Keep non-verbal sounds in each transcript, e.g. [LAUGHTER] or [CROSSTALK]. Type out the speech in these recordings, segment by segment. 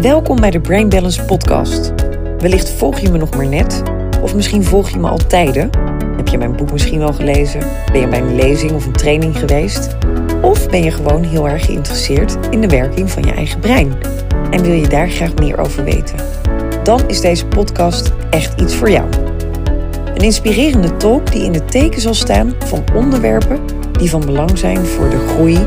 Welkom bij de Brain Balance Podcast. Wellicht volg je me nog maar net, of misschien volg je me al tijden. Heb je mijn boek misschien wel gelezen? Ben je bij een lezing of een training geweest? Of ben je gewoon heel erg geïnteresseerd in de werking van je eigen brein en wil je daar graag meer over weten? Dan is deze podcast echt iets voor jou. Een inspirerende talk die in het teken zal staan van onderwerpen die van belang zijn voor de groei,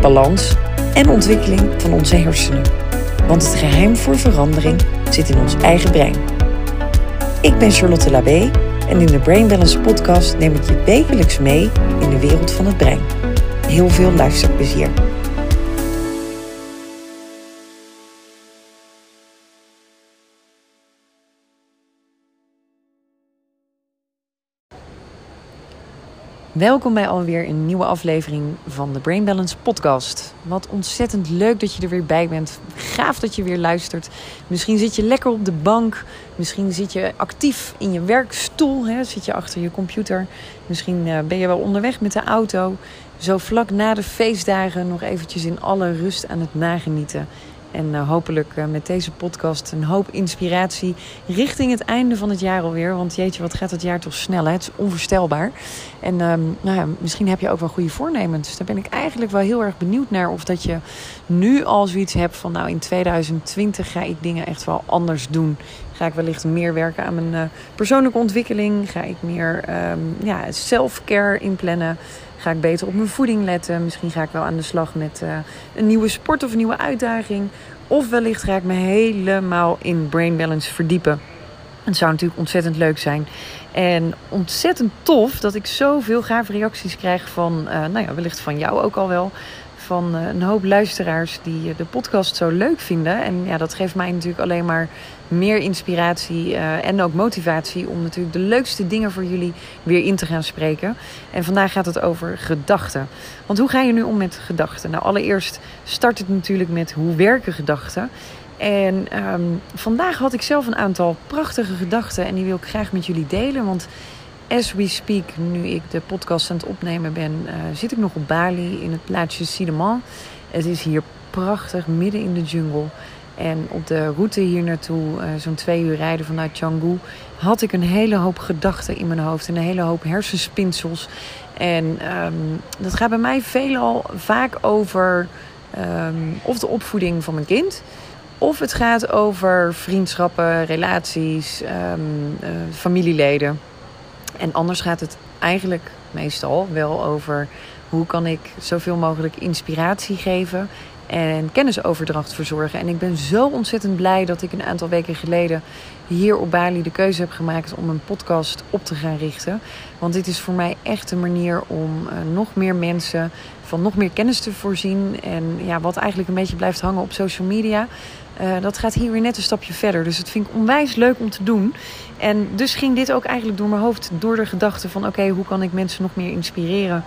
balans en ontwikkeling van onze hersenen. Want het geheim voor verandering zit in ons eigen brein. Ik ben Charlotte Labé en in de Brain Balance podcast neem ik je wekelijks mee in de wereld van het brein. Heel veel luisterplezier. Welkom bij alweer een nieuwe aflevering van de Brain Balance podcast. Wat ontzettend leuk dat je er weer bij bent. Gaaf dat je weer luistert. Misschien zit je lekker op de bank. Misschien zit je actief in je werkstoel. Hè? Zit je achter je computer. Misschien eh, ben je wel onderweg met de auto. Zo vlak na de feestdagen nog eventjes in alle rust aan het nagenieten. En uh, hopelijk uh, met deze podcast een hoop inspiratie richting het einde van het jaar alweer. Want jeetje, wat gaat het jaar toch snel, hè? Het is onvoorstelbaar. En um, nou ja, misschien heb je ook wel goede voornemens. Daar ben ik eigenlijk wel heel erg benieuwd naar. Of dat je nu al zoiets hebt van, nou in 2020 ga ik dingen echt wel anders doen. Ga ik wellicht meer werken aan mijn uh, persoonlijke ontwikkeling? Ga ik meer um, ja, inplannen? Ga ik beter op mijn voeding letten? Misschien ga ik wel aan de slag met uh, een nieuwe sport of een nieuwe uitdaging. Of wellicht ga ik me helemaal in brain balance verdiepen. Het zou natuurlijk ontzettend leuk zijn. En ontzettend tof dat ik zoveel gave reacties krijg van, uh, nou ja, wellicht van jou ook al wel. Van uh, een hoop luisteraars die de podcast zo leuk vinden. En ja, dat geeft mij natuurlijk alleen maar meer inspiratie uh, en ook motivatie om natuurlijk de leukste dingen voor jullie weer in te gaan spreken. En vandaag gaat het over gedachten. Want hoe ga je nu om met gedachten? Nou, allereerst start het natuurlijk met hoe werken gedachten. En um, vandaag had ik zelf een aantal prachtige gedachten en die wil ik graag met jullie delen. Want as we speak, nu ik de podcast aan het opnemen ben, uh, zit ik nog op Bali in het plaatsje Sideman. Het is hier prachtig, midden in de jungle. En op de route hier naartoe, uh, zo'n twee uur rijden vanuit Canggu, had ik een hele hoop gedachten in mijn hoofd en een hele hoop hersenspinsels. En um, dat gaat bij mij veelal vaak over um, of de opvoeding van mijn kind. Of het gaat over vriendschappen, relaties, um, uh, familieleden. En anders gaat het eigenlijk meestal wel over hoe kan ik zoveel mogelijk inspiratie geven en kennisoverdracht verzorgen. En ik ben zo ontzettend blij dat ik een aantal weken geleden hier op Bali de keuze heb gemaakt om een podcast op te gaan richten. Want dit is voor mij echt een manier om uh, nog meer mensen van nog meer kennis te voorzien. En ja, wat eigenlijk een beetje blijft hangen op social media. Uh, dat gaat hier weer net een stapje verder. Dus het vind ik onwijs leuk om te doen. En dus ging dit ook eigenlijk door mijn hoofd, door de gedachte van: oké, hoe kan ik mensen nog meer inspireren?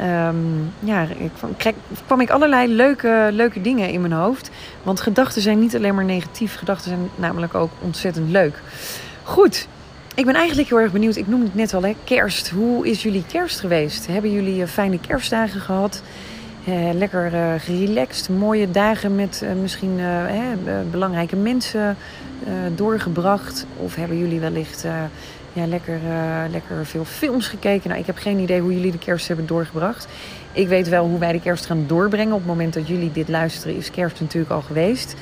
Um, ja, ik kwam, kwam ik allerlei leuke, leuke dingen in mijn hoofd. Want gedachten zijn niet alleen maar negatief. Gedachten zijn namelijk ook ontzettend leuk. Goed, ik ben eigenlijk heel erg benieuwd. Ik noemde het net al, hè, kerst. Hoe is jullie kerst geweest? Hebben jullie uh, fijne kerstdagen gehad? Uh, lekker uh, gerelaxed, mooie dagen met uh, misschien belangrijke mensen doorgebracht? Of hebben jullie wellicht ja, lekker, lekker veel films gekeken? Nou, ik heb geen idee hoe jullie de kerst hebben doorgebracht. Ik weet wel hoe wij de kerst gaan doorbrengen. Op het moment dat jullie dit luisteren is kerst natuurlijk al geweest.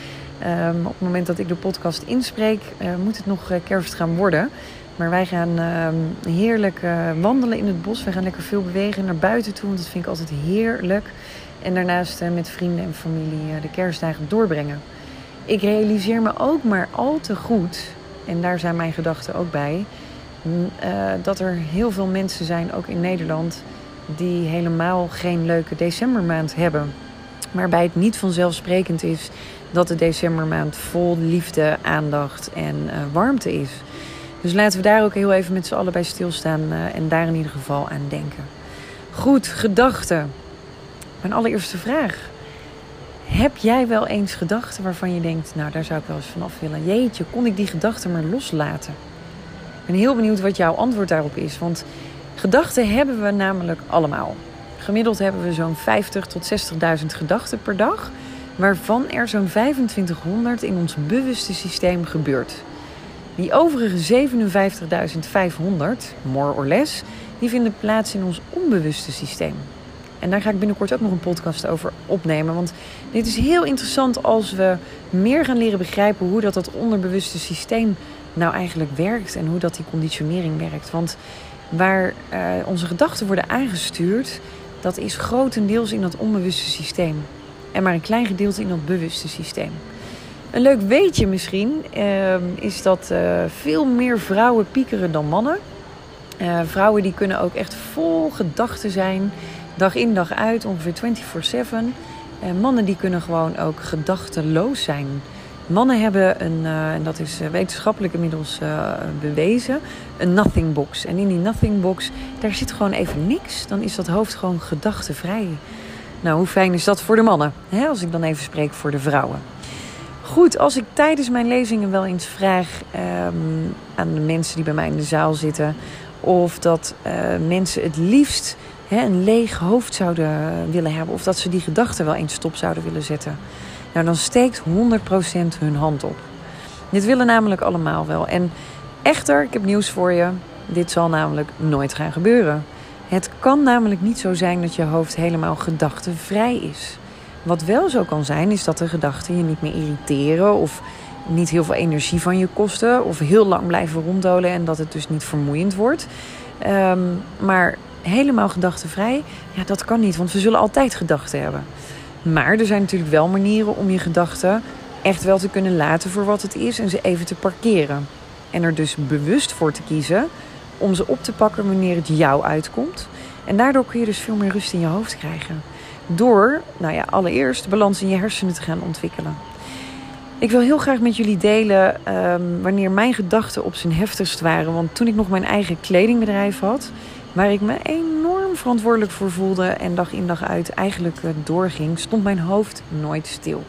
Um, op het moment dat ik de podcast inspreek moet het nog kerst gaan worden. Maar wij gaan uh, heerlijk wandelen in het bos. We gaan lekker veel bewegen naar buiten toe. Want dat vind ik altijd heerlijk. En daarnaast met vrienden en familie de kerstdagen doorbrengen. Ik realiseer me ook maar al te goed. En daar zijn mijn gedachten ook bij. Dat er heel veel mensen zijn, ook in Nederland. Die helemaal geen leuke decembermaand hebben. Waarbij het niet vanzelfsprekend is dat de decembermaand vol liefde, aandacht en warmte is. Dus laten we daar ook heel even met z'n allen bij stilstaan uh, en daar in ieder geval aan denken. Goed, gedachten. Mijn allereerste vraag. Heb jij wel eens gedachten waarvan je denkt, nou daar zou ik wel eens vanaf willen. Jeetje, kon ik die gedachten maar loslaten? Ben heel benieuwd wat jouw antwoord daarop is. Want gedachten hebben we namelijk allemaal. Gemiddeld hebben we zo'n 50 tot 60.000 gedachten per dag. waarvan er zo'n 2500 in ons bewuste systeem gebeurt. Die overige 57.500, more or less, die vinden plaats in ons onbewuste systeem. En daar ga ik binnenkort ook nog een podcast over opnemen. Want dit is heel interessant als we meer gaan leren begrijpen hoe dat, dat onderbewuste systeem nou eigenlijk werkt en hoe dat die conditionering werkt. Want waar uh, onze gedachten worden aangestuurd, dat is grotendeels in dat onbewuste systeem. En maar een klein gedeelte in dat bewuste systeem. Een leuk weetje misschien uh, is dat uh, veel meer vrouwen piekeren dan mannen. Vrouwen die kunnen ook echt vol gedachten zijn, dag in dag uit, ongeveer 24/7. mannen die kunnen gewoon ook gedachteloos zijn. Mannen hebben een, uh, en dat is wetenschappelijk inmiddels uh, bewezen, een nothing box. En in die nothing box, daar zit gewoon even niks. Dan is dat hoofd gewoon gedachtenvrij. Nou, hoe fijn is dat voor de mannen? Hè? Als ik dan even spreek voor de vrouwen. Goed, als ik tijdens mijn lezingen wel eens vraag um, aan de mensen die bij mij in de zaal zitten, of dat mensen het liefst hè, een leeg hoofd zouden willen hebben, of dat ze die gedachten wel eens stop zouden willen zetten. Nou, dan steekt 100% hun hand op. Dit willen namelijk allemaal wel. En echter, ik heb nieuws voor je. Dit zal namelijk nooit gaan gebeuren. Het kan namelijk niet zo zijn dat je hoofd helemaal gedachtenvrij is. Wat wel zo kan zijn, is dat de gedachten je niet meer irriteren of niet heel veel energie van je kosten of heel lang blijven ronddolen en dat het dus niet vermoeiend wordt. Um, maar helemaal gedachtenvrij, ja, dat kan niet, want we zullen altijd gedachten hebben. Maar er zijn natuurlijk wel manieren om je gedachten echt wel te kunnen laten voor wat het is en ze even te parkeren. En er dus bewust voor te kiezen om ze op te pakken wanneer het jou uitkomt. En daardoor kun je dus veel meer rust in je hoofd krijgen. Door, nou ja, allereerst de balans in je hersenen te gaan ontwikkelen. Ik wil heel graag met jullie delen um, wanneer mijn gedachten op zijn heftigst waren. Want toen ik nog mijn eigen kledingbedrijf had, waar ik me enorm verantwoordelijk voor voelde en dag in dag uit eigenlijk eh, doorging, stond mijn hoofd nooit stil.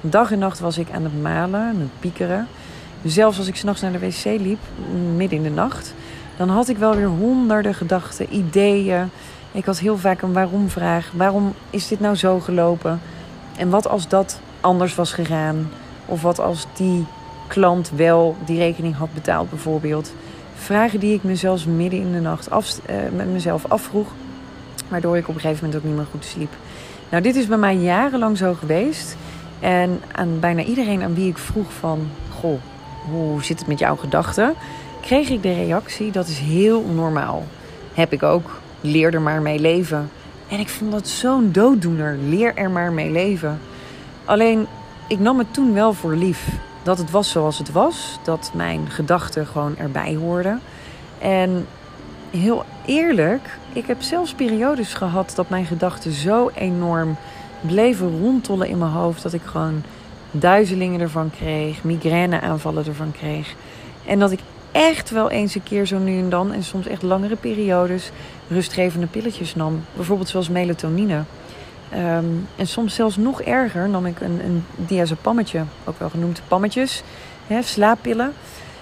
Dag en nacht was ik aan het malen, aan het piekeren. Zelfs als ik s'nachts naar de wc liep, midden in de nacht, dan had ik wel weer honderden gedachten, ideeën. Ik had heel vaak een waarom-vraag. Waarom is dit nou zo gelopen? En wat als dat anders was gegaan? Of wat als die klant wel die rekening had betaald, bijvoorbeeld? Vragen die ik me zelfs midden in de nacht af, uh, met mezelf afvroeg, waardoor ik op een gegeven moment ook niet meer goed sliep. Nou, dit is bij mij jarenlang zo geweest. En aan bijna iedereen aan wie ik vroeg van, goh, hoe zit het met jouw gedachten? Kreeg ik de reactie, dat is heel normaal. Heb ik ook, leer er maar mee leven. En ik vond dat zo'n dooddoener, leer er maar mee leven. Alleen, ik nam het toen wel voor lief dat het was zoals het was. Dat mijn gedachten gewoon erbij hoorden. En heel eerlijk, ik heb zelfs periodes gehad dat mijn gedachten zo enorm bleven rondtollen in mijn hoofd. Dat ik gewoon duizelingen ervan kreeg, migraineaanvallen ervan kreeg. En dat ik echt wel eens een keer zo nu en dan, en soms echt langere periodes, rustgevende pilletjes nam. Bijvoorbeeld zoals melatonine. Um, en soms zelfs nog erger nam ik een, een diazepammetje, ook wel genoemd pammetjes, hè, slaappillen.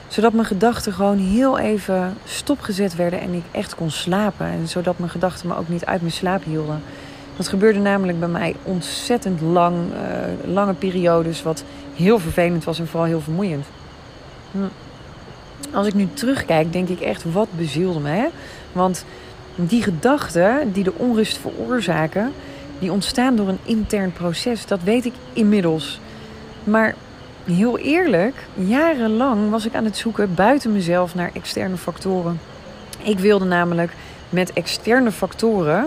Zodat mijn gedachten gewoon heel even stopgezet werden en ik echt kon slapen. En zodat mijn gedachten me ook niet uit mijn slaap hielden. Dat gebeurde namelijk bij mij ontzettend lang, uh, lange periodes, wat heel vervelend was en vooral heel vermoeiend. Hm. Als ik nu terugkijk, denk ik echt, wat bezielde me. Hè? Want die gedachten die de onrust veroorzaken, die ontstaan door een intern proces. Dat weet ik inmiddels. Maar heel eerlijk, jarenlang was ik aan het zoeken buiten mezelf naar externe factoren. Ik wilde namelijk met externe factoren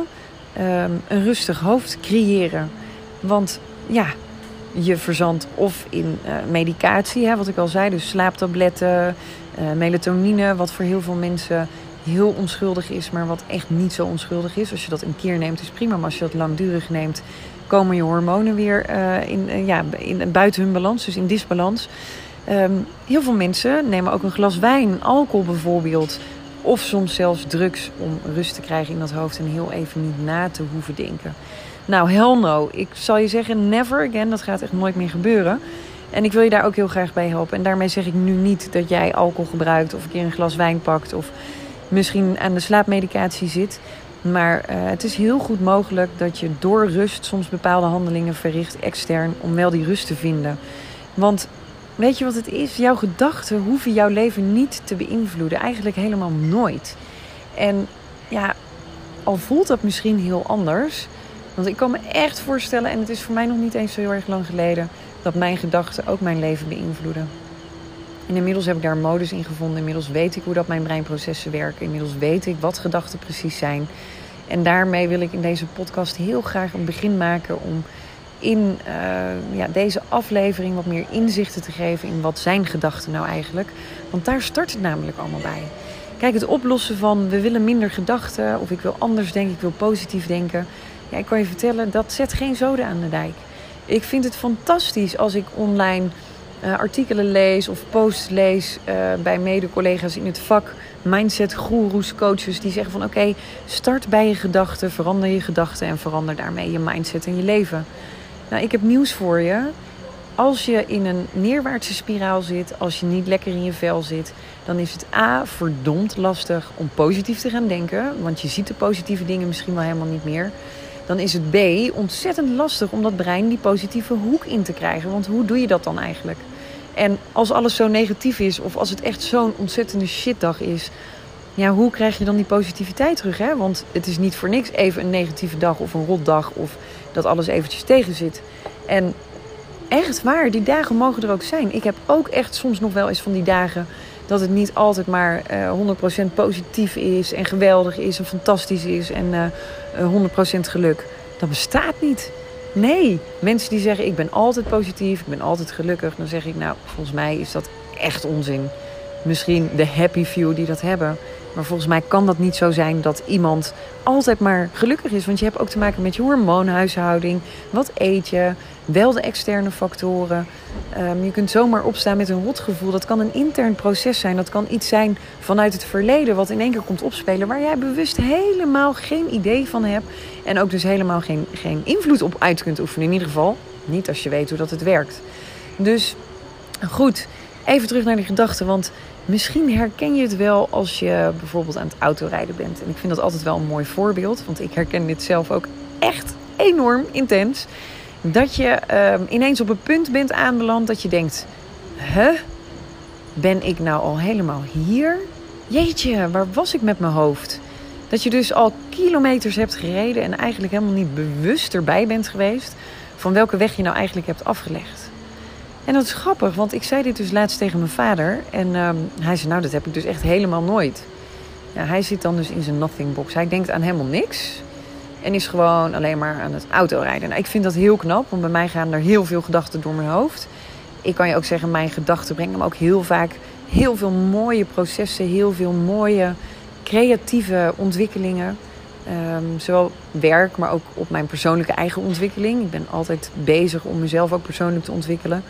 um, een rustig hoofd creëren. Want ja, je verzandt of in uh, medicatie, hè, wat ik al zei, dus slaaptabletten, uh, melatonine, wat voor heel veel mensen heel onschuldig is, maar wat echt niet zo onschuldig is. Als je dat een keer neemt, is prima. Maar als je dat langdurig neemt, komen je hormonen weer uh, in, uh, ja, in, buiten hun balans, dus in disbalans. Um, heel veel mensen nemen ook een glas wijn, alcohol bijvoorbeeld. Of soms zelfs drugs om rust te krijgen in dat hoofd en heel even niet na te hoeven denken. Nou, hell no. Ik zal je zeggen, never again. Dat gaat echt nooit meer gebeuren. En ik wil je daar ook heel graag bij helpen. En daarmee zeg ik nu niet dat jij alcohol gebruikt of een keer een glas wijn pakt of misschien aan de slaapmedicatie zit. Maar uh, het is heel goed mogelijk dat je door rust soms bepaalde handelingen verricht extern om wel die rust te vinden. Want weet je wat het is? Jouw gedachten hoeven jouw leven niet te beïnvloeden. Eigenlijk helemaal nooit. En ja, al voelt dat misschien heel anders. Want ik kan me echt voorstellen, en het is voor mij nog niet eens zo heel erg lang geleden, dat mijn gedachten ook mijn leven beïnvloeden. En inmiddels heb ik daar modus in gevonden. Inmiddels weet ik hoe dat mijn breinprocessen werken. Inmiddels weet ik wat gedachten precies zijn. En daarmee wil ik in deze podcast heel graag een begin maken om in uh, ja, deze aflevering wat meer inzichten te geven in wat zijn gedachten nou eigenlijk. Want daar start het namelijk allemaal bij. Kijk, het oplossen van we willen minder gedachten of ik wil anders denken, ik wil positief denken. Ja, ik kan je vertellen, dat zet geen zoden aan de dijk. Ik vind het fantastisch als ik online uh, artikelen lees of posts lees uh, bij mede-collega's in het vak. Mindset gurus, coaches die zeggen van oké, start bij je gedachten, verander je gedachten en verander daarmee je mindset en je leven. Nou, ik heb nieuws voor je. Als je in een neerwaartse spiraal zit, als je niet lekker in je vel zit, dan is het A verdomd lastig om positief te gaan denken, want je ziet de positieve dingen misschien wel helemaal niet meer dan is het B ontzettend lastig om dat brein die positieve hoek in te krijgen. Want hoe doe je dat dan eigenlijk? En als alles zo negatief is, of als het echt zo'n ontzettende shitdag is, ja, hoe krijg je dan die positiviteit terug? Hè? Want het is niet voor niks even een negatieve dag of een rotdag of dat alles eventjes tegen zit. En echt waar, die dagen mogen er ook zijn. Ik heb ook echt soms nog wel eens van die dagen dat het niet altijd maar uh, eh, 100% positief is en geweldig is en fantastisch is en uh, eh, 100% geluk. Dat bestaat niet. Nee, mensen die zeggen ik ben altijd positief, ik ben altijd gelukkig, dan zeg ik nou, volgens mij is dat echt onzin. Misschien de happy few die dat hebben. Maar volgens mij kan dat niet zo zijn dat iemand altijd maar gelukkig is. Want je hebt ook te maken met je hormoonhuishouding. Wat eet je? Wel de externe factoren. Um, je kunt zomaar opstaan met een rotgevoel. Dat kan een intern proces zijn. Dat kan iets zijn vanuit het verleden wat in één keer komt opspelen. Waar jij bewust helemaal geen idee van hebt. En ook dus helemaal geen, geen invloed op uit kunt oefenen. In ieder geval niet als je weet hoe dat het werkt. Dus goed, even terug naar die gedachten. Want Misschien herken je het wel als je bijvoorbeeld aan het autorijden bent. En ik vind dat altijd wel een mooi voorbeeld, want ik herken dit zelf ook echt enorm intens. Dat je uh, ineens op een punt bent aanbeland dat je denkt: Huh? Ben ik nou al helemaal hier? Jeetje, waar was ik met mijn hoofd? Dat je dus al kilometers hebt gereden en eigenlijk helemaal niet bewust erbij bent geweest van welke weg je nou eigenlijk hebt afgelegd. En dat is grappig, want ik zei dit dus laatst tegen mijn vader. En ehm, hij zei, nou, dat heb ik dus echt helemaal nooit. Ja, hij zit dan dus in zijn nothing box. Hij denkt aan helemaal niks. En is gewoon alleen maar aan het autorijden. Nou, ik vind dat heel knap, want bij mij gaan er heel veel gedachten door mijn hoofd. Ik kan je ook zeggen, mijn gedachten brengen me ook heel vaak heel veel mooie processen. Heel veel mooie creatieve ontwikkelingen. Um, zowel werk, maar ook op mijn persoonlijke eigen ontwikkeling. Ik ben altijd bezig om mezelf ook persoonlijk te ontwikkelen.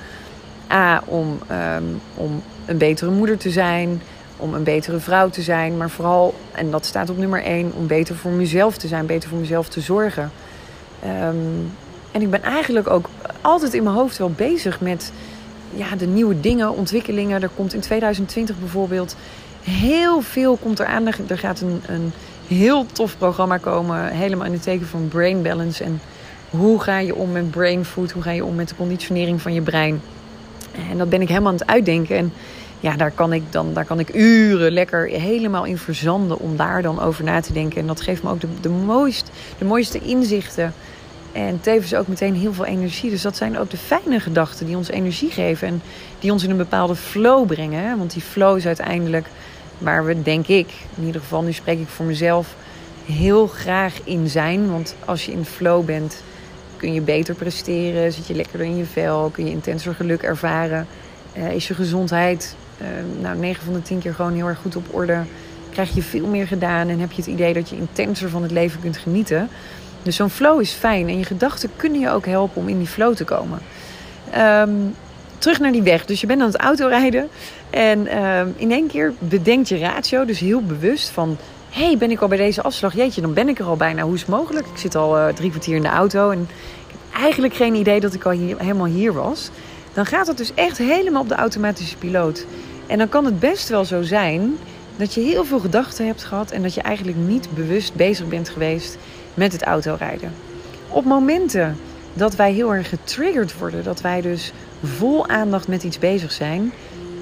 A, om, ehm, om een betere moeder te zijn, om een betere vrouw te zijn, maar vooral, en dat staat op nummer één, om beter voor mezelf te zijn, beter voor mezelf te zorgen. Ehm, en ik ben eigenlijk ook altijd in mijn hoofd wel bezig met ja, de nieuwe dingen, ontwikkelingen. Er komt in 2020 bijvoorbeeld heel veel komt er aan. Er gaat een, een heel tof programma komen, helemaal in het teken van brain balance. En hoe ga je om met brain food? Hoe ga je om met de conditionering van je brein? En dat ben ik helemaal aan het uitdenken. En ja, daar kan ik dan daar kan ik uren lekker helemaal in verzanden om daar dan over na te denken. En dat geeft me ook de, de, mooist, de mooiste inzichten. En tevens ook meteen heel veel energie. Dus dat zijn ook de fijne gedachten die ons energie geven. En die ons in een bepaalde flow brengen. Want die flow is uiteindelijk waar we, denk ik, in ieder geval nu spreek ik voor mezelf, heel graag in zijn. Want als je in flow bent, kun je beter presteren, zit je lekkerder in je vel, kun je intenser geluk ervaren. Uh, is je gezondheid uh, nou, 9 van de 10 keer gewoon heel erg goed op orde. Krijg je veel meer gedaan en heb je het idee dat je intenser van het leven kunt genieten. Dus zo'n flow is fijn en je gedachten kunnen je ook helpen om in die flow te komen. Um, terug naar die weg. Dus je bent aan het autorijden en ehm, in één keer bedenkt je ratio, dus heel bewust van hey, ben ik al bij deze afslag? Jeetje, dan ben ik er al bijna. Hoe is het mogelijk? Ik zit al uh, drie kwartier in de auto en ik heb eigenlijk geen idee dat ik al hier, helemaal hier was. Dan gaat het dus echt helemaal op de automatische piloot. En dan kan het best wel zo zijn dat je heel veel gedachten hebt gehad en dat je eigenlijk niet bewust bezig bent geweest met het autorijden. Op momenten dat wij heel erg getriggerd worden, dat wij dus vol aandacht met iets bezig zijn,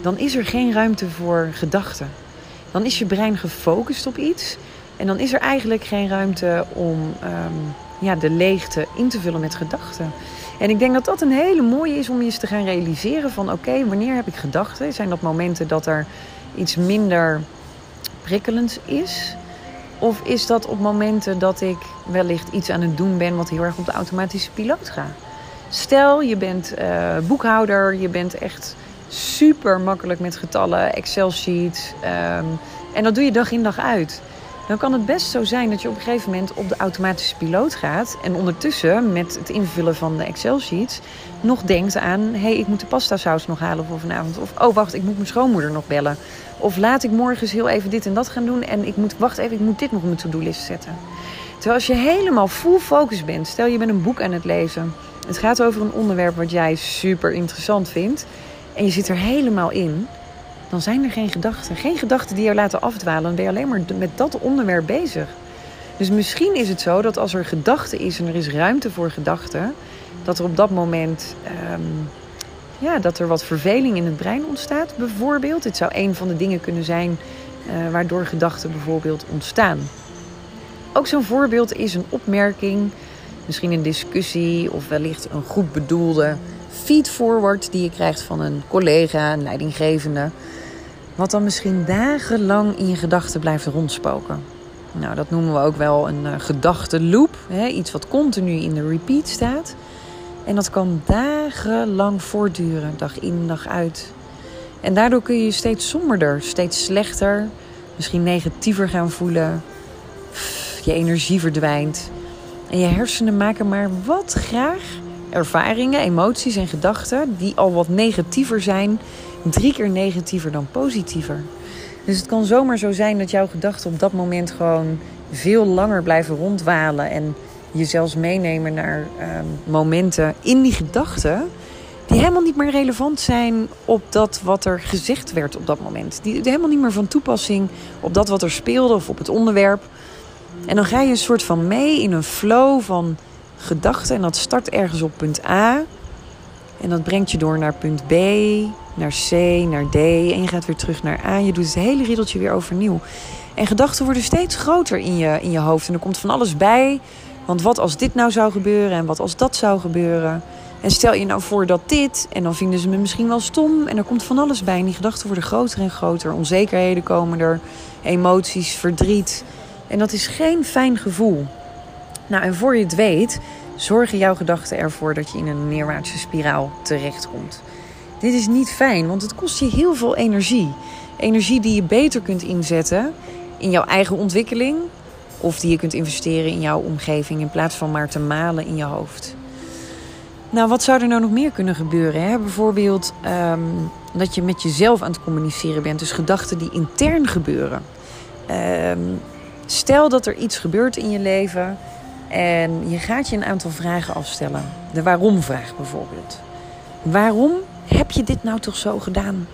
dan is er geen ruimte voor gedachten. Dan is je brein gefocust op iets en dan is er eigenlijk geen ruimte om ehm, ja, de leegte in te vullen met gedachten. En ik denk dat dat een hele mooie is om je eens te gaan realiseren van oké, wanneer heb ik gedachten? Zijn dat momenten dat er iets minder prikkelend is? Of is dat op momenten dat ik wellicht iets aan het doen ben wat heel erg op de automatische piloot gaat? Stel, je bent uh, boekhouder, je bent echt super makkelijk met getallen, Excel-sheets. Um, en dat doe je dag in dag uit. Dan kan het best zo zijn dat je op een gegeven moment op de automatische piloot gaat. En ondertussen met het invullen van de Excel-sheets nog denkt aan: hé, hey, ik moet de pasta saus nog halen voor vanavond. Of oh, wacht, ik moet mijn schoonmoeder nog bellen. Of laat ik morgens heel even dit en dat gaan doen. En ik moet, wacht even, ik moet dit nog op mijn to-do-list zetten. Terwijl als je helemaal full focus bent, stel je bent een boek aan het lezen. Het gaat over een onderwerp wat jij super interessant vindt. En je zit er helemaal in. Dan zijn er geen gedachten. Geen gedachten die jou laten afdwalen. Dan ben je alleen maar met dat onderwerp bezig. Dus misschien is het zo dat als er gedachte is en er is ruimte voor gedachten, dat er op dat moment ehm, ja, dat er wat verveling in het brein ontstaat, bijvoorbeeld. Dit zou een van de dingen kunnen zijn uh, waardoor gedachten bijvoorbeeld ontstaan. Ook zo'n voorbeeld is een opmerking, misschien een discussie of wellicht een goed bedoelde feedforward die je krijgt van een collega, een leidinggevende. Wat dan misschien dagenlang in je gedachten blijft rondspoken. Nou, dat noemen we ook wel een uh, gedachtenloop. Hè? Iets wat continu in de repeat staat. En dat kan dagenlang voortduren, dag in, dag uit. En daardoor kun je je steeds somberder, steeds slechter, misschien negatiever gaan voelen. Je energie verdwijnt. En je hersenen maken maar wat graag ervaringen, emoties en gedachten die al wat negatiever zijn, drie keer negatiever dan positiever. Dus het kan zomaar zo zijn dat jouw gedachten op dat moment gewoon veel langer blijven rondwalen en je zelfs meenemen naar ehm, momenten in die gedachten die helemaal niet meer relevant zijn op dat wat er gezegd werd op dat moment. Die, die helemaal niet meer van toepassing op dat wat er speelde of op het onderwerp. En dan ga je een soort van mee in een flow van gedachten en dat start ergens op punt A. En dat brengt je door naar punt B, naar C, naar D. En je gaat weer terug naar A. Je doet het hele riddeltje weer overnieuw. En gedachten worden steeds groter in je, in je hoofd. En er komt van alles bij. Want wat als dit nou zou gebeuren en wat als dat zou gebeuren? En stel je nou voor dat dit, en dan vinden ze me misschien wel stom. En er komt van alles bij. En die gedachten worden groter en groter. Onzekerheden komen er, emoties, verdriet. En dat is geen fijn gevoel. Nou, en voor je het weet, zorgen jouw gedachten ervoor dat je in een neerwaartse spiraal terechtkomt. Dit is niet fijn, want het kost je heel veel energie. Energie die je beter kunt inzetten in jouw eigen ontwikkeling, of die je kunt investeren in jouw omgeving in plaats van maar te malen in je hoofd. Nou, wat zou er nou nog meer kunnen gebeuren? Hè? Bijvoorbeeld ehm, dat je met jezelf aan het communiceren bent. Dus gedachten die intern gebeuren. Ehm, stel dat er iets gebeurt in je leven en je gaat je een aantal vragen afstellen. De waarom-vraag bijvoorbeeld. Waarom heb je dit nou toch zo gedaan?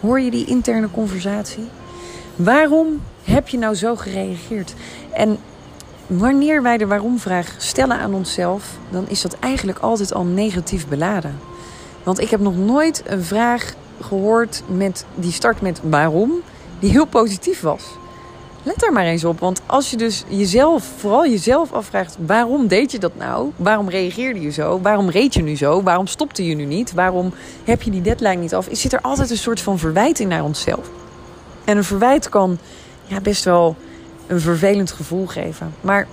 Hoor je die interne conversatie? Waarom heb je nou zo gereageerd? En wanneer wij de waarom-vraag stellen aan onszelf, dan is dat eigenlijk altijd al negatief beladen. Want ik heb nog nooit een vraag gehoord met, die start met waarom, die heel positief was. Let daar maar eens op, want als je dus jezelf, vooral jezelf afvraagt: waarom deed je dat nou? Waarom reageerde je zo? Waarom reed je nu zo? Waarom stopte je nu niet? Waarom heb je die deadline niet af? Zit er altijd een soort van verwijting naar onszelf? En een verwijt kan ja, best wel een vervelend gevoel geven. Maar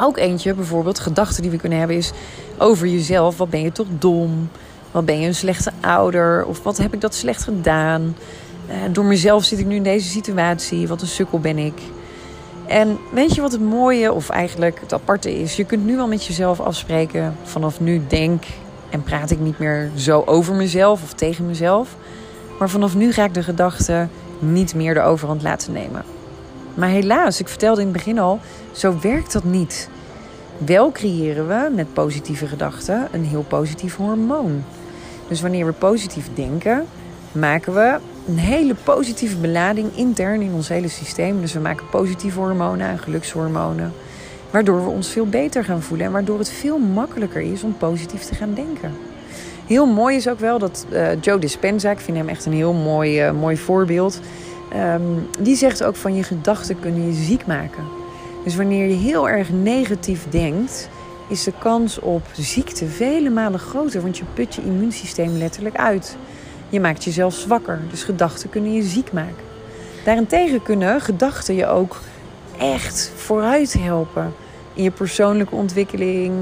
ook eentje, bijvoorbeeld, gedachten die we kunnen hebben, is over jezelf. Wat ben je toch dom? Wat ben je een slechte ouder? Of wat heb ik dat slecht gedaan? Uh, door mezelf zit ik nu in deze situatie. Wat een sukkel ben ik. En weet je wat het mooie, of eigenlijk het aparte is? Je kunt nu al met jezelf afspreken. Vanaf nu denk en praat ik niet meer zo over mezelf of tegen mezelf. Maar vanaf nu ga ik de gedachten niet meer de overhand laten nemen. Maar helaas, ik vertelde in het begin al, zo werkt dat niet. Wel creëren we met positieve gedachten een heel positief hormoon. Dus wanneer we positief denken, maken we een hele positieve belading intern in ons hele systeem. Dus we maken positieve hormonen en gelukshormonen. Waardoor we ons veel beter gaan voelen en waardoor het veel makkelijker is om positief te gaan denken. Heel mooi is ook wel dat uh, Joe Dispenza, ik vind hem echt een heel mooi, uh, mooi voorbeeld. Um, die zegt ook van je gedachten kunnen je ziek maken. Dus wanneer je heel erg negatief denkt, is de kans op ziekte vele malen groter. Want je put je immuunsysteem letterlijk uit. Je maakt jezelf zwakker. Dus gedachten kunnen je ziek maken. Daarentegen kunnen gedachten je ook echt vooruit helpen. In je persoonlijke ontwikkeling,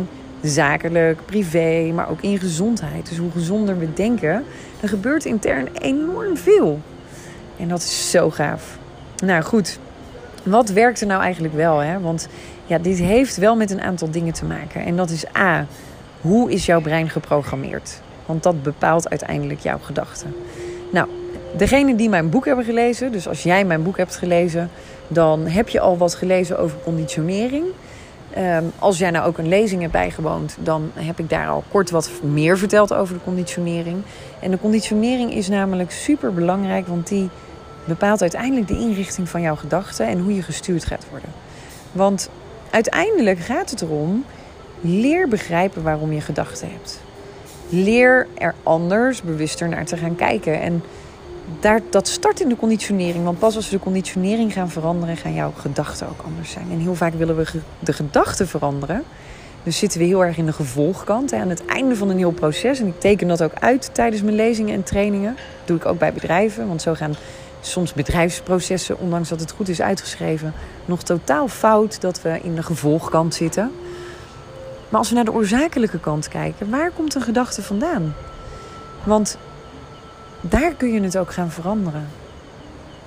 zakelijk, privé, maar ook in gezondheid. Dus hoe gezonder we denken, er gebeurt intern enorm veel. En dat is zo gaaf. Nou goed, wat werkt er nou eigenlijk wel? Hè? Want ja, dit heeft wel met een aantal dingen te maken. En dat is A, hoe is jouw brein geprogrammeerd? Want dat bepaalt uiteindelijk jouw gedachten. Nou, degene die mijn boek hebben gelezen, dus als jij mijn boek hebt gelezen, dan heb je al wat gelezen over conditionering. Um, als jij nou ook een lezing hebt bijgewoond, dan heb ik daar al kort wat meer verteld over de conditionering. En de conditionering is namelijk super belangrijk, want die bepaalt uiteindelijk de inrichting van jouw gedachten en hoe je gestuurd gaat worden. Want uiteindelijk gaat het erom: leer begrijpen waarom je gedachten hebt. Leer er anders, bewuster naar te gaan kijken. En daar, dat start in de conditionering. Want pas als we de conditionering gaan veranderen, gaan jouw gedachten ook anders zijn. En heel vaak willen we de gedachten veranderen. Dus zitten we heel erg in de gevolgkant. Aan het einde van een heel proces. En ik teken dat ook uit tijdens mijn lezingen en trainingen. Dat doe ik ook bij bedrijven. Want zo gaan soms bedrijfsprocessen, ondanks dat het goed is uitgeschreven, nog totaal fout dat we in de gevolgkant zitten. Maar als we naar de oorzakelijke kant kijken, waar komt een gedachte vandaan? Want daar kun je het ook gaan veranderen.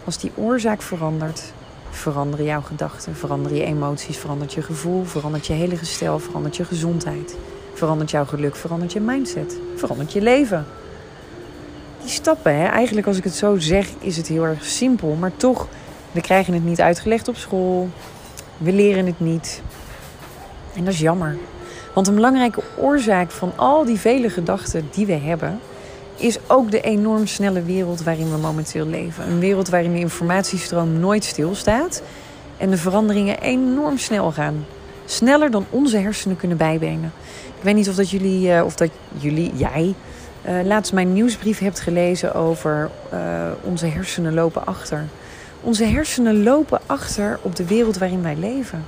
Als die oorzaak verandert, veranderen jouw gedachten, veranderen je emoties, verandert je gevoel, verandert je hele gestel, verandert je gezondheid, verandert jouw geluk, verandert je mindset, verandert je leven die stappen, hè, eigenlijk als ik het zo zeg, is het heel erg simpel. Maar toch, we krijgen het niet uitgelegd op school. We leren het niet. En dat is jammer. Want een belangrijke oorzaak van al die vele gedachten die we hebben, is ook de enorm snelle wereld waarin we momenteel leven. Een wereld waarin de informatiestroom nooit stilstaat en de veranderingen enorm snel gaan. Sneller dan onze hersenen kunnen bijbenen. Ik weet niet of dat jullie, eh, of dat jullie, jij, uh, laatst mijn nieuwsbrief hebt gelezen over uh, onze hersenen lopen achter. Onze hersenen lopen achter op de wereld waarin wij leven.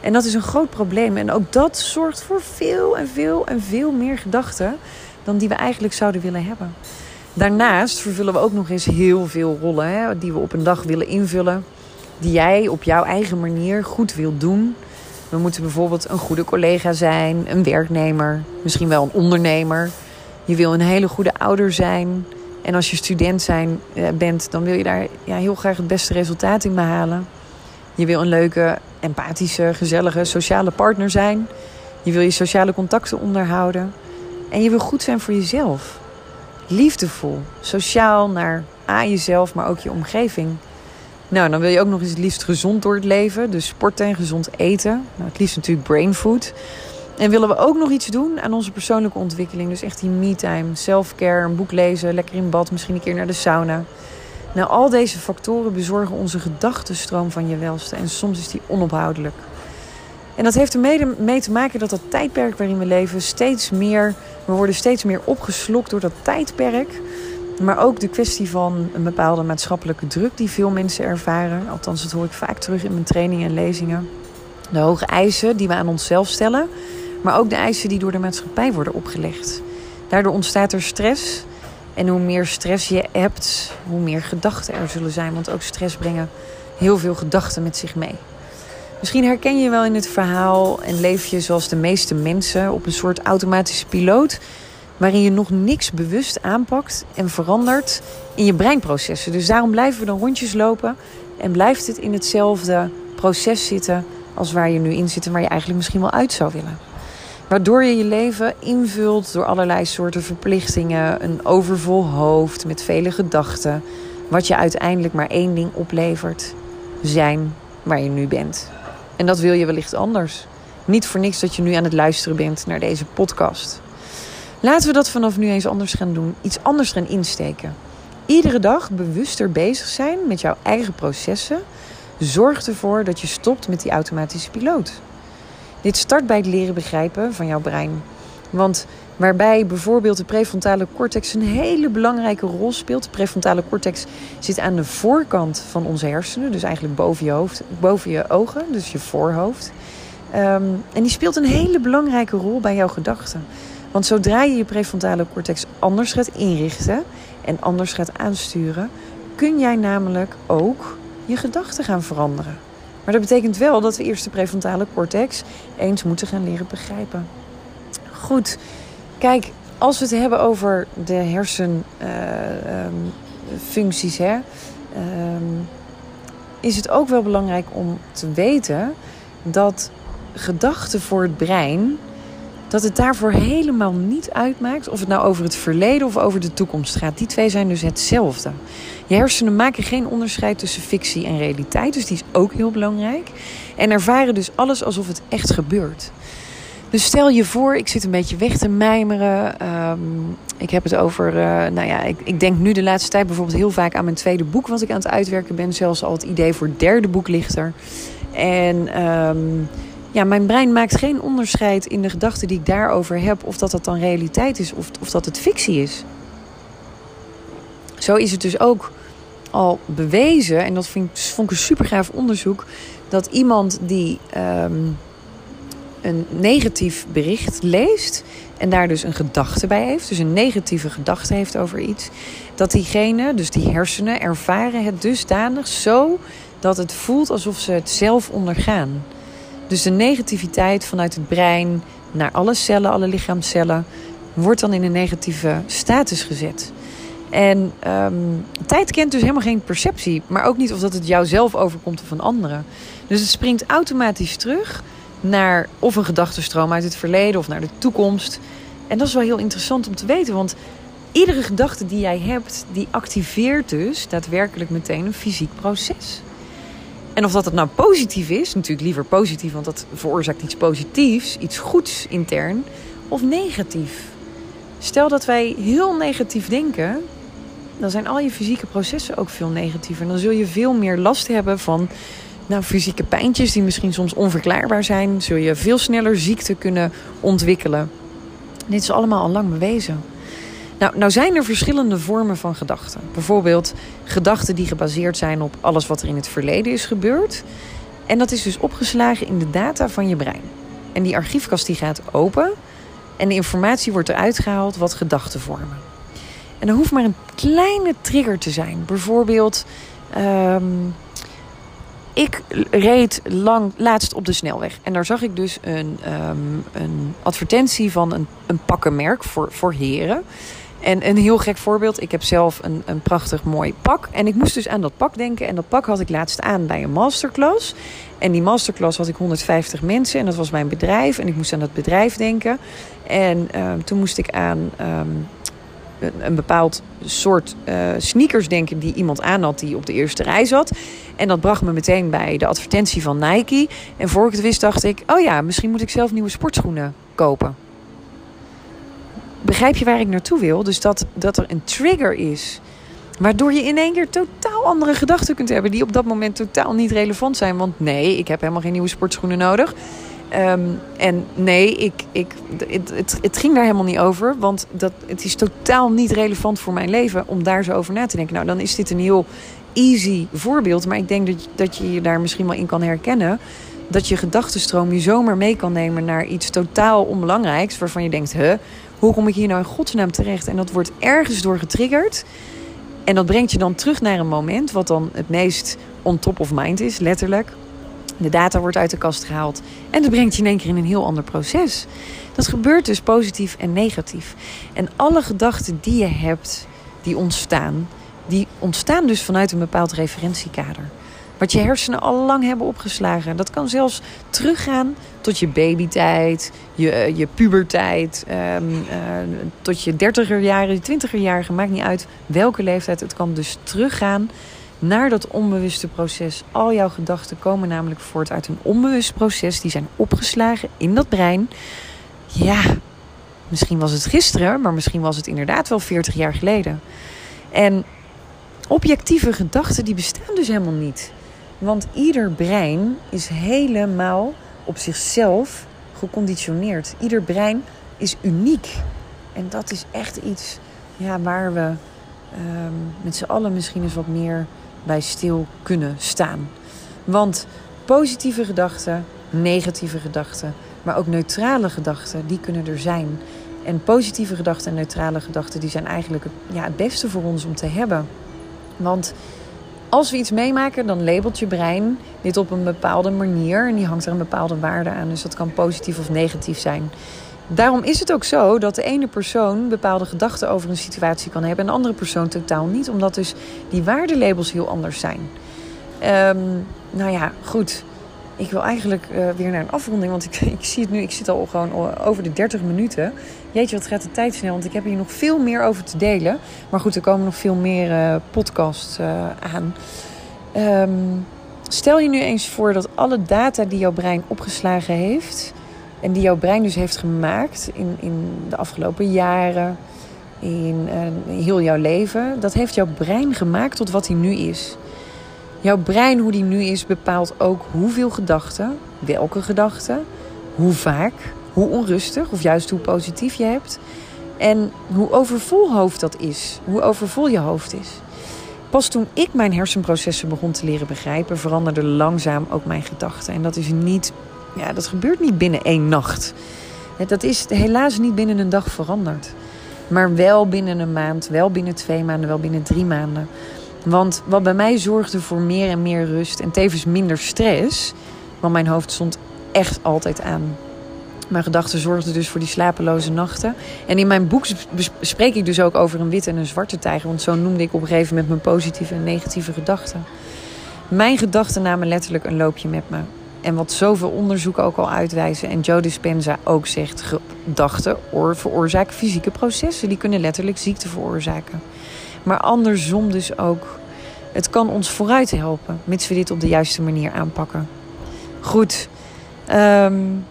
En dat is een groot probleem. En ook dat zorgt voor veel en veel en veel meer gedachten dan die we eigenlijk zouden willen hebben. Daarnaast vervullen we ook nog eens heel veel rollen hè, die we op een dag willen invullen. Die jij op jouw eigen manier goed wilt doen. We moeten bijvoorbeeld een goede collega zijn, een werknemer, misschien wel een ondernemer. Je wil een hele goede ouder zijn. En als je student zijn, eh, bent, dan wil je daar ja, heel graag het beste resultaat in behalen. Je wil een leuke, empathische, gezellige, sociale partner zijn. Je wil je sociale contacten onderhouden. En je wil goed zijn voor jezelf. Liefdevol, sociaal naar A jezelf, maar ook je omgeving. Nou, dan wil je ook nog eens het liefst gezond door het leven. Dus sporten en gezond eten. Nou, het liefst natuurlijk brain food. En willen we ook nog iets doen aan onze persoonlijke ontwikkeling. Dus echt die me-time, self-care, een boek lezen, lekker in bad, misschien een keer naar de sauna. Nou, al deze factoren bezorgen onze gedachtenstroom van je welste. En soms is die onophoudelijk. En dat heeft er mee te maken dat dat tijdperk waarin we leven steeds meer... We worden steeds meer opgeslokt door dat tijdperk. Maar ook de kwestie van een bepaalde maatschappelijke druk die veel mensen ervaren. Althans, dat hoor ik vaak terug in mijn trainingen en lezingen. De hoge eisen die we aan onszelf stellen maar ook de eisen die door de maatschappij worden opgelegd. Daardoor ontstaat er stress. En hoe meer stress je hebt, hoe meer gedachten er zullen zijn. Want ook stress brengen heel veel gedachten met zich mee. Misschien herken je wel in het verhaal en leef je zoals de meeste mensen op een soort automatische piloot. Waarin je nog niks bewust aanpakt en verandert in je breinprocessen. Dus daarom blijven we dan rondjes lopen en blijft het in hetzelfde proces zitten als waar je nu in zit en waar je eigenlijk misschien wel uit zou willen. Waardoor je je leven invult door allerlei soorten verplichtingen, een overvol hoofd met vele gedachten, wat je uiteindelijk maar één ding oplevert: zijn waar je nu bent. En dat wil je wellicht anders. Niet voor niks dat je nu aan het luisteren bent naar deze podcast. Laten we dat vanaf nu eens anders gaan doen, iets anders gaan insteken. Iedere dag bewuster bezig zijn met jouw eigen processen zorgt ervoor dat je stopt met die automatische piloot. Dit start bij het leren begrijpen van jouw brein. Want waarbij bijvoorbeeld de prefrontale cortex een hele belangrijke rol speelt. De prefrontale cortex zit aan de voorkant van onze hersenen, dus eigenlijk boven je, hoofd, boven je ogen, dus je voorhoofd. Ehm, en die speelt een hele belangrijke rol bij jouw gedachten. Want zodra je je prefrontale cortex anders gaat inrichten en anders gaat aansturen, kun jij namelijk ook je gedachten gaan veranderen. Maar dat betekent wel dat we eerst de prefrontale cortex eens moeten gaan leren begrijpen. Goed, kijk, als we het hebben over de hersenfuncties, uh, um, um, is het ook wel belangrijk om te weten dat gedachten voor het brein dat het daarvoor helemaal niet uitmaakt of het nou over het verleden of over de toekomst gaat. Die twee zijn dus hetzelfde. Je hersenen maken geen onderscheid tussen fictie en realiteit, dus die is ook heel belangrijk. En ervaren dus alles alsof het echt gebeurt. Dus stel je voor, ik zit een beetje weg te mijmeren. Ehm, ik heb het over, uh, nou ja, ik, ik, denk nu de laatste tijd bijvoorbeeld heel vaak aan mijn tweede boek wat ik aan het uitwerken ben. Zelfs al het idee voor het derde boek ligt er. En um, ja, mijn brein maakt geen onderscheid in de gedachten die ik daarover heb, of dat dat dan realiteit is of, of dat het fictie is. Zo is het dus ook al bewezen, en dat vind, vond ik een onderzoek, dat iemand die um, een negatief bericht leest en daar dus een gedachte bij heeft, dus een negatieve gedachte heeft over iets, dat diegene, dus die hersenen, ervaren het dusdanig zo dat het voelt alsof ze het zelf ondergaan. Dus de negativiteit vanuit het brein naar alle cellen, alle lichaamcellen, wordt dan in een negatieve status gezet. En um, tijd kent dus helemaal geen perceptie, maar ook niet of dat het jou zelf overkomt of een andere. Dus het springt automatisch terug naar of een gedachtenstroom uit het verleden of naar de toekomst. En dat is wel heel interessant om te weten, want iedere gedachte die jij hebt, die activeert dus daadwerkelijk meteen een fysiek proces. En of dat het nou positief is, natuurlijk liever positief, want dat veroorzaakt iets positiefs, iets goeds intern, of negatief. Stel dat wij heel negatief denken, dan zijn al je fysieke processen ook veel negatiever. En dan zul je veel meer last hebben van nou, fysieke pijntjes die misschien soms onverklaarbaar zijn. Zul je veel sneller ziekte kunnen ontwikkelen. Dit is allemaal al lang bewezen. Nou, nou zijn er verschillende vormen van gedachten. Bijvoorbeeld gedachten die gebaseerd zijn op alles wat er in het verleden is gebeurd. En dat is dus opgeslagen in de data van je brein. En die archiefkast die gaat open en de informatie wordt eruit gehaald wat gedachten vormen. En er hoeft maar een kleine trigger te zijn. Bijvoorbeeld, um, ik reed lang, laatst op de snelweg. En daar zag ik dus een, um, een advertentie van een, een pakkenmerk voor, voor heren. En een heel gek voorbeeld. Ik heb zelf een, een prachtig mooi pak. En ik moest dus aan dat pak denken. En dat pak had ik laatst aan bij een masterclass. En die masterclass had ik 150 mensen. En dat was mijn bedrijf. En ik moest aan dat bedrijf denken. En uh, toen moest ik aan um, een, een, bepaald soort uh, sneakers denken die iemand aan had die op de eerste rij zat. En dat bracht me meteen bij de advertentie van Nike. En voor ik het wist dacht ik, oh ja, misschien moet ik zelf nieuwe sportschoenen kopen begrijp je waar ik naartoe wil? Dus dat, dat er een trigger is. Waardoor je in één keer totaal andere gedachten kunt hebben. Die op dat moment totaal niet relevant zijn. Want nee, ik heb helemaal geen nieuwe sportschoenen nodig. Um, en nee, ik, ik, het, het, ging daar helemaal niet over. Want dat, het is totaal niet relevant voor mijn leven om daar zo over na te denken. Nou, dan is dit een heel easy voorbeeld. Maar ik denk dat, dat je je daar misschien wel in kan herkennen. Dat je gedachtenstroom je zomaar mee kan nemen naar iets totaal onbelangrijks. Waarvan je denkt, huh, hoe kom ik hier nou in godsnaam terecht? En dat wordt ergens door getriggerd. En dat brengt je dan terug naar een moment wat dan het meest on top of mind is, letterlijk. De data wordt uit de kast gehaald. En dat brengt je in één keer in een heel ander proces. Dat gebeurt dus positief en negatief. En alle gedachten die je hebt, die ontstaan, die ontstaan dus vanuit een bepaald referentiekader. Wat je hersenen al lang hebben opgeslagen. Dat kan zelfs teruggaan tot je babytijd, je, eh, je pubertijd, um, tot je dertiger jaren, je twintiger jaren, maakt niet uit welke leeftijd. Het kan dus teruggaan naar dat onbewuste proces. Al jouw gedachten komen namelijk voort uit een onbewust proces. Die zijn opgeslagen in dat brein. Ja, misschien was het gisteren, maar misschien was het inderdaad wel 40 jaar geleden. En objectieve gedachten die bestaan dus helemaal niet. Want ieder brein is helemaal op zichzelf geconditioneerd. Ieder brein is uniek. En dat is echt iets ja, waar we ehm, met z'n allen misschien eens wat meer bij stil kunnen staan. Want positieve gedachten, negatieve gedachten, maar ook neutrale gedachten, die kunnen er zijn. En positieve gedachten en neutrale gedachten, die zijn eigenlijk ja, het beste voor ons om te hebben. Want als we iets meemaken, dan labelt je brein dit op een bepaalde manier. En die hangt er een bepaalde waarde aan. Dus dat kan positief of negatief zijn. Daarom is het ook zo dat de ene persoon bepaalde gedachten over een situatie kan hebben en de andere persoon totaal niet, omdat dus die waardelabels heel anders zijn. Um, nou ja, goed. Ik wil eigenlijk uh, weer naar een afronding, want ik, [LAUGHS] ik zie het nu, ik zit al gewoon over de 30 minuten. Jeetje, wat gaat de tijd snel, want ik heb hier nog veel meer over te delen. Maar goed, er komen nog veel meer uh, podcasts uh, aan. Um, stel je nu eens voor dat alle data die jouw brein opgeslagen heeft en die jouw brein dus heeft gemaakt in, in de afgelopen jaren, in, uh, heel jouw leven, dat heeft jouw brein gemaakt tot wat hij nu is. Jouw brein, hoe die nu is, bepaalt ook hoeveel gedachten, welke gedachten, hoe vaak, hoe onrustig of juist hoe positief je hebt. En hoe overvol hoofd dat is, hoe overvol je hoofd is. Pas toen ik mijn hersenprocessen begon te leren begrijpen, veranderden langzaam ook mijn gedachten. En dat is niet ja, dat gebeurt niet binnen één nacht. Dat is helaas niet binnen een dag veranderd. Maar wel binnen een maand, wel binnen twee maanden, wel binnen drie maanden. Want wat bij mij zorgde voor meer en meer rust en tevens minder stress. Want mijn hoofd stond echt altijd aan. Mijn gedachten zorgden dus voor die slapeloze nachten. En in mijn boek spreek ik dus ook over een witte en een zwarte tijger. Want zo noemde ik op een gegeven moment mijn positieve en negatieve gedachten. Mijn gedachten namen letterlijk een loopje met me. En wat zoveel onderzoeken ook al uitwijzen en Joe Dispenza ook zegt, gedachten veroorzaken fysieke processen. Die kunnen letterlijk ziekte veroorzaken. Maar andersom dus ook. Het kan ons vooruit helpen, mits we dit op de juiste manier aanpakken. Goed. Um,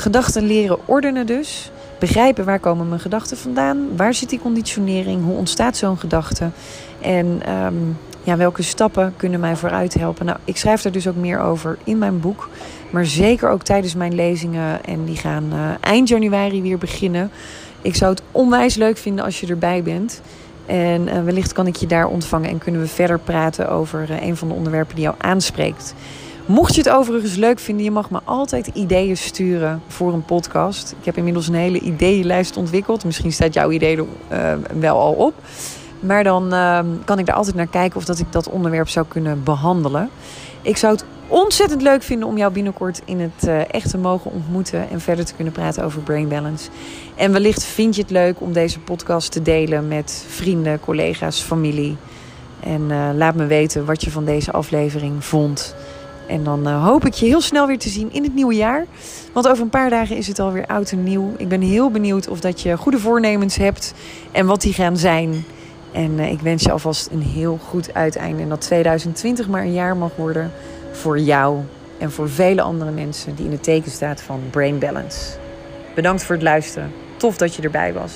gedachten leren ordenen dus. Begrijpen waar komen mijn gedachten vandaan? Waar zit die conditionering? Hoe ontstaat zo'n gedachte? En um, ja, welke stappen kunnen mij vooruit helpen? Nou, ik schrijf daar dus ook meer over in mijn boek. Maar zeker ook tijdens mijn lezingen. En die gaan uh, eind januari weer beginnen. Ik zou het onwijs leuk vinden als je erbij bent. En uh, wellicht kan ik je daar ontvangen en kunnen we verder praten over uh, een van de onderwerpen die jou aanspreekt. Mocht je het overigens leuk vinden, je mag me altijd ideeën sturen voor een podcast. Ik heb inmiddels een hele ideeënlijst ontwikkeld. Misschien staat jouw idee er wel al op. Maar dan uh, kan ik daar altijd naar kijken of dat ik dat onderwerp zou kunnen behandelen. Ik zou het ontzettend leuk vinden om jou binnenkort in het uh, echt te mogen ontmoeten en verder te kunnen praten over brain balance. En wellicht vind je het leuk om deze podcast te delen met vrienden, collega's, familie. En uh, laat me weten wat je van deze aflevering vond. En dan uh, hoop ik je heel snel weer te zien in het nieuwe jaar. Want over een paar dagen is het alweer oud en nieuw. Ik ben heel benieuwd of dat je goede voornemens hebt en wat die gaan zijn. En uh, ik wens je alvast een heel goed uiteinde. En dat 2020 maar een jaar mag worden voor jou en voor vele andere mensen die in het teken staat van Brain Balance. Bedankt voor het luisteren. Tof dat je erbij was.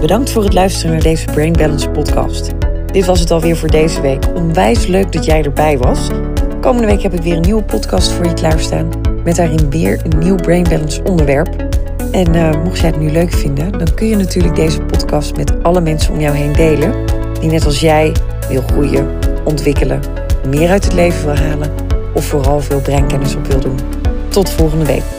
Bedankt voor het luisteren naar deze Brain Balance podcast. Dit was het alweer voor deze week. Onwijs leuk dat jij erbij was. Komende week heb ik weer een nieuwe podcast voor je klaarstaan. Met daarin weer een nieuw Brain Balance onderwerp. En uh, mocht jij het nu leuk vinden, dan kun je natuurlijk deze podcast met alle mensen om jou heen delen. Die net als jij wil groeien, ontwikkelen, meer uit het leven wil halen. Of vooral veel breinkennis op wil doen. Tot volgende week.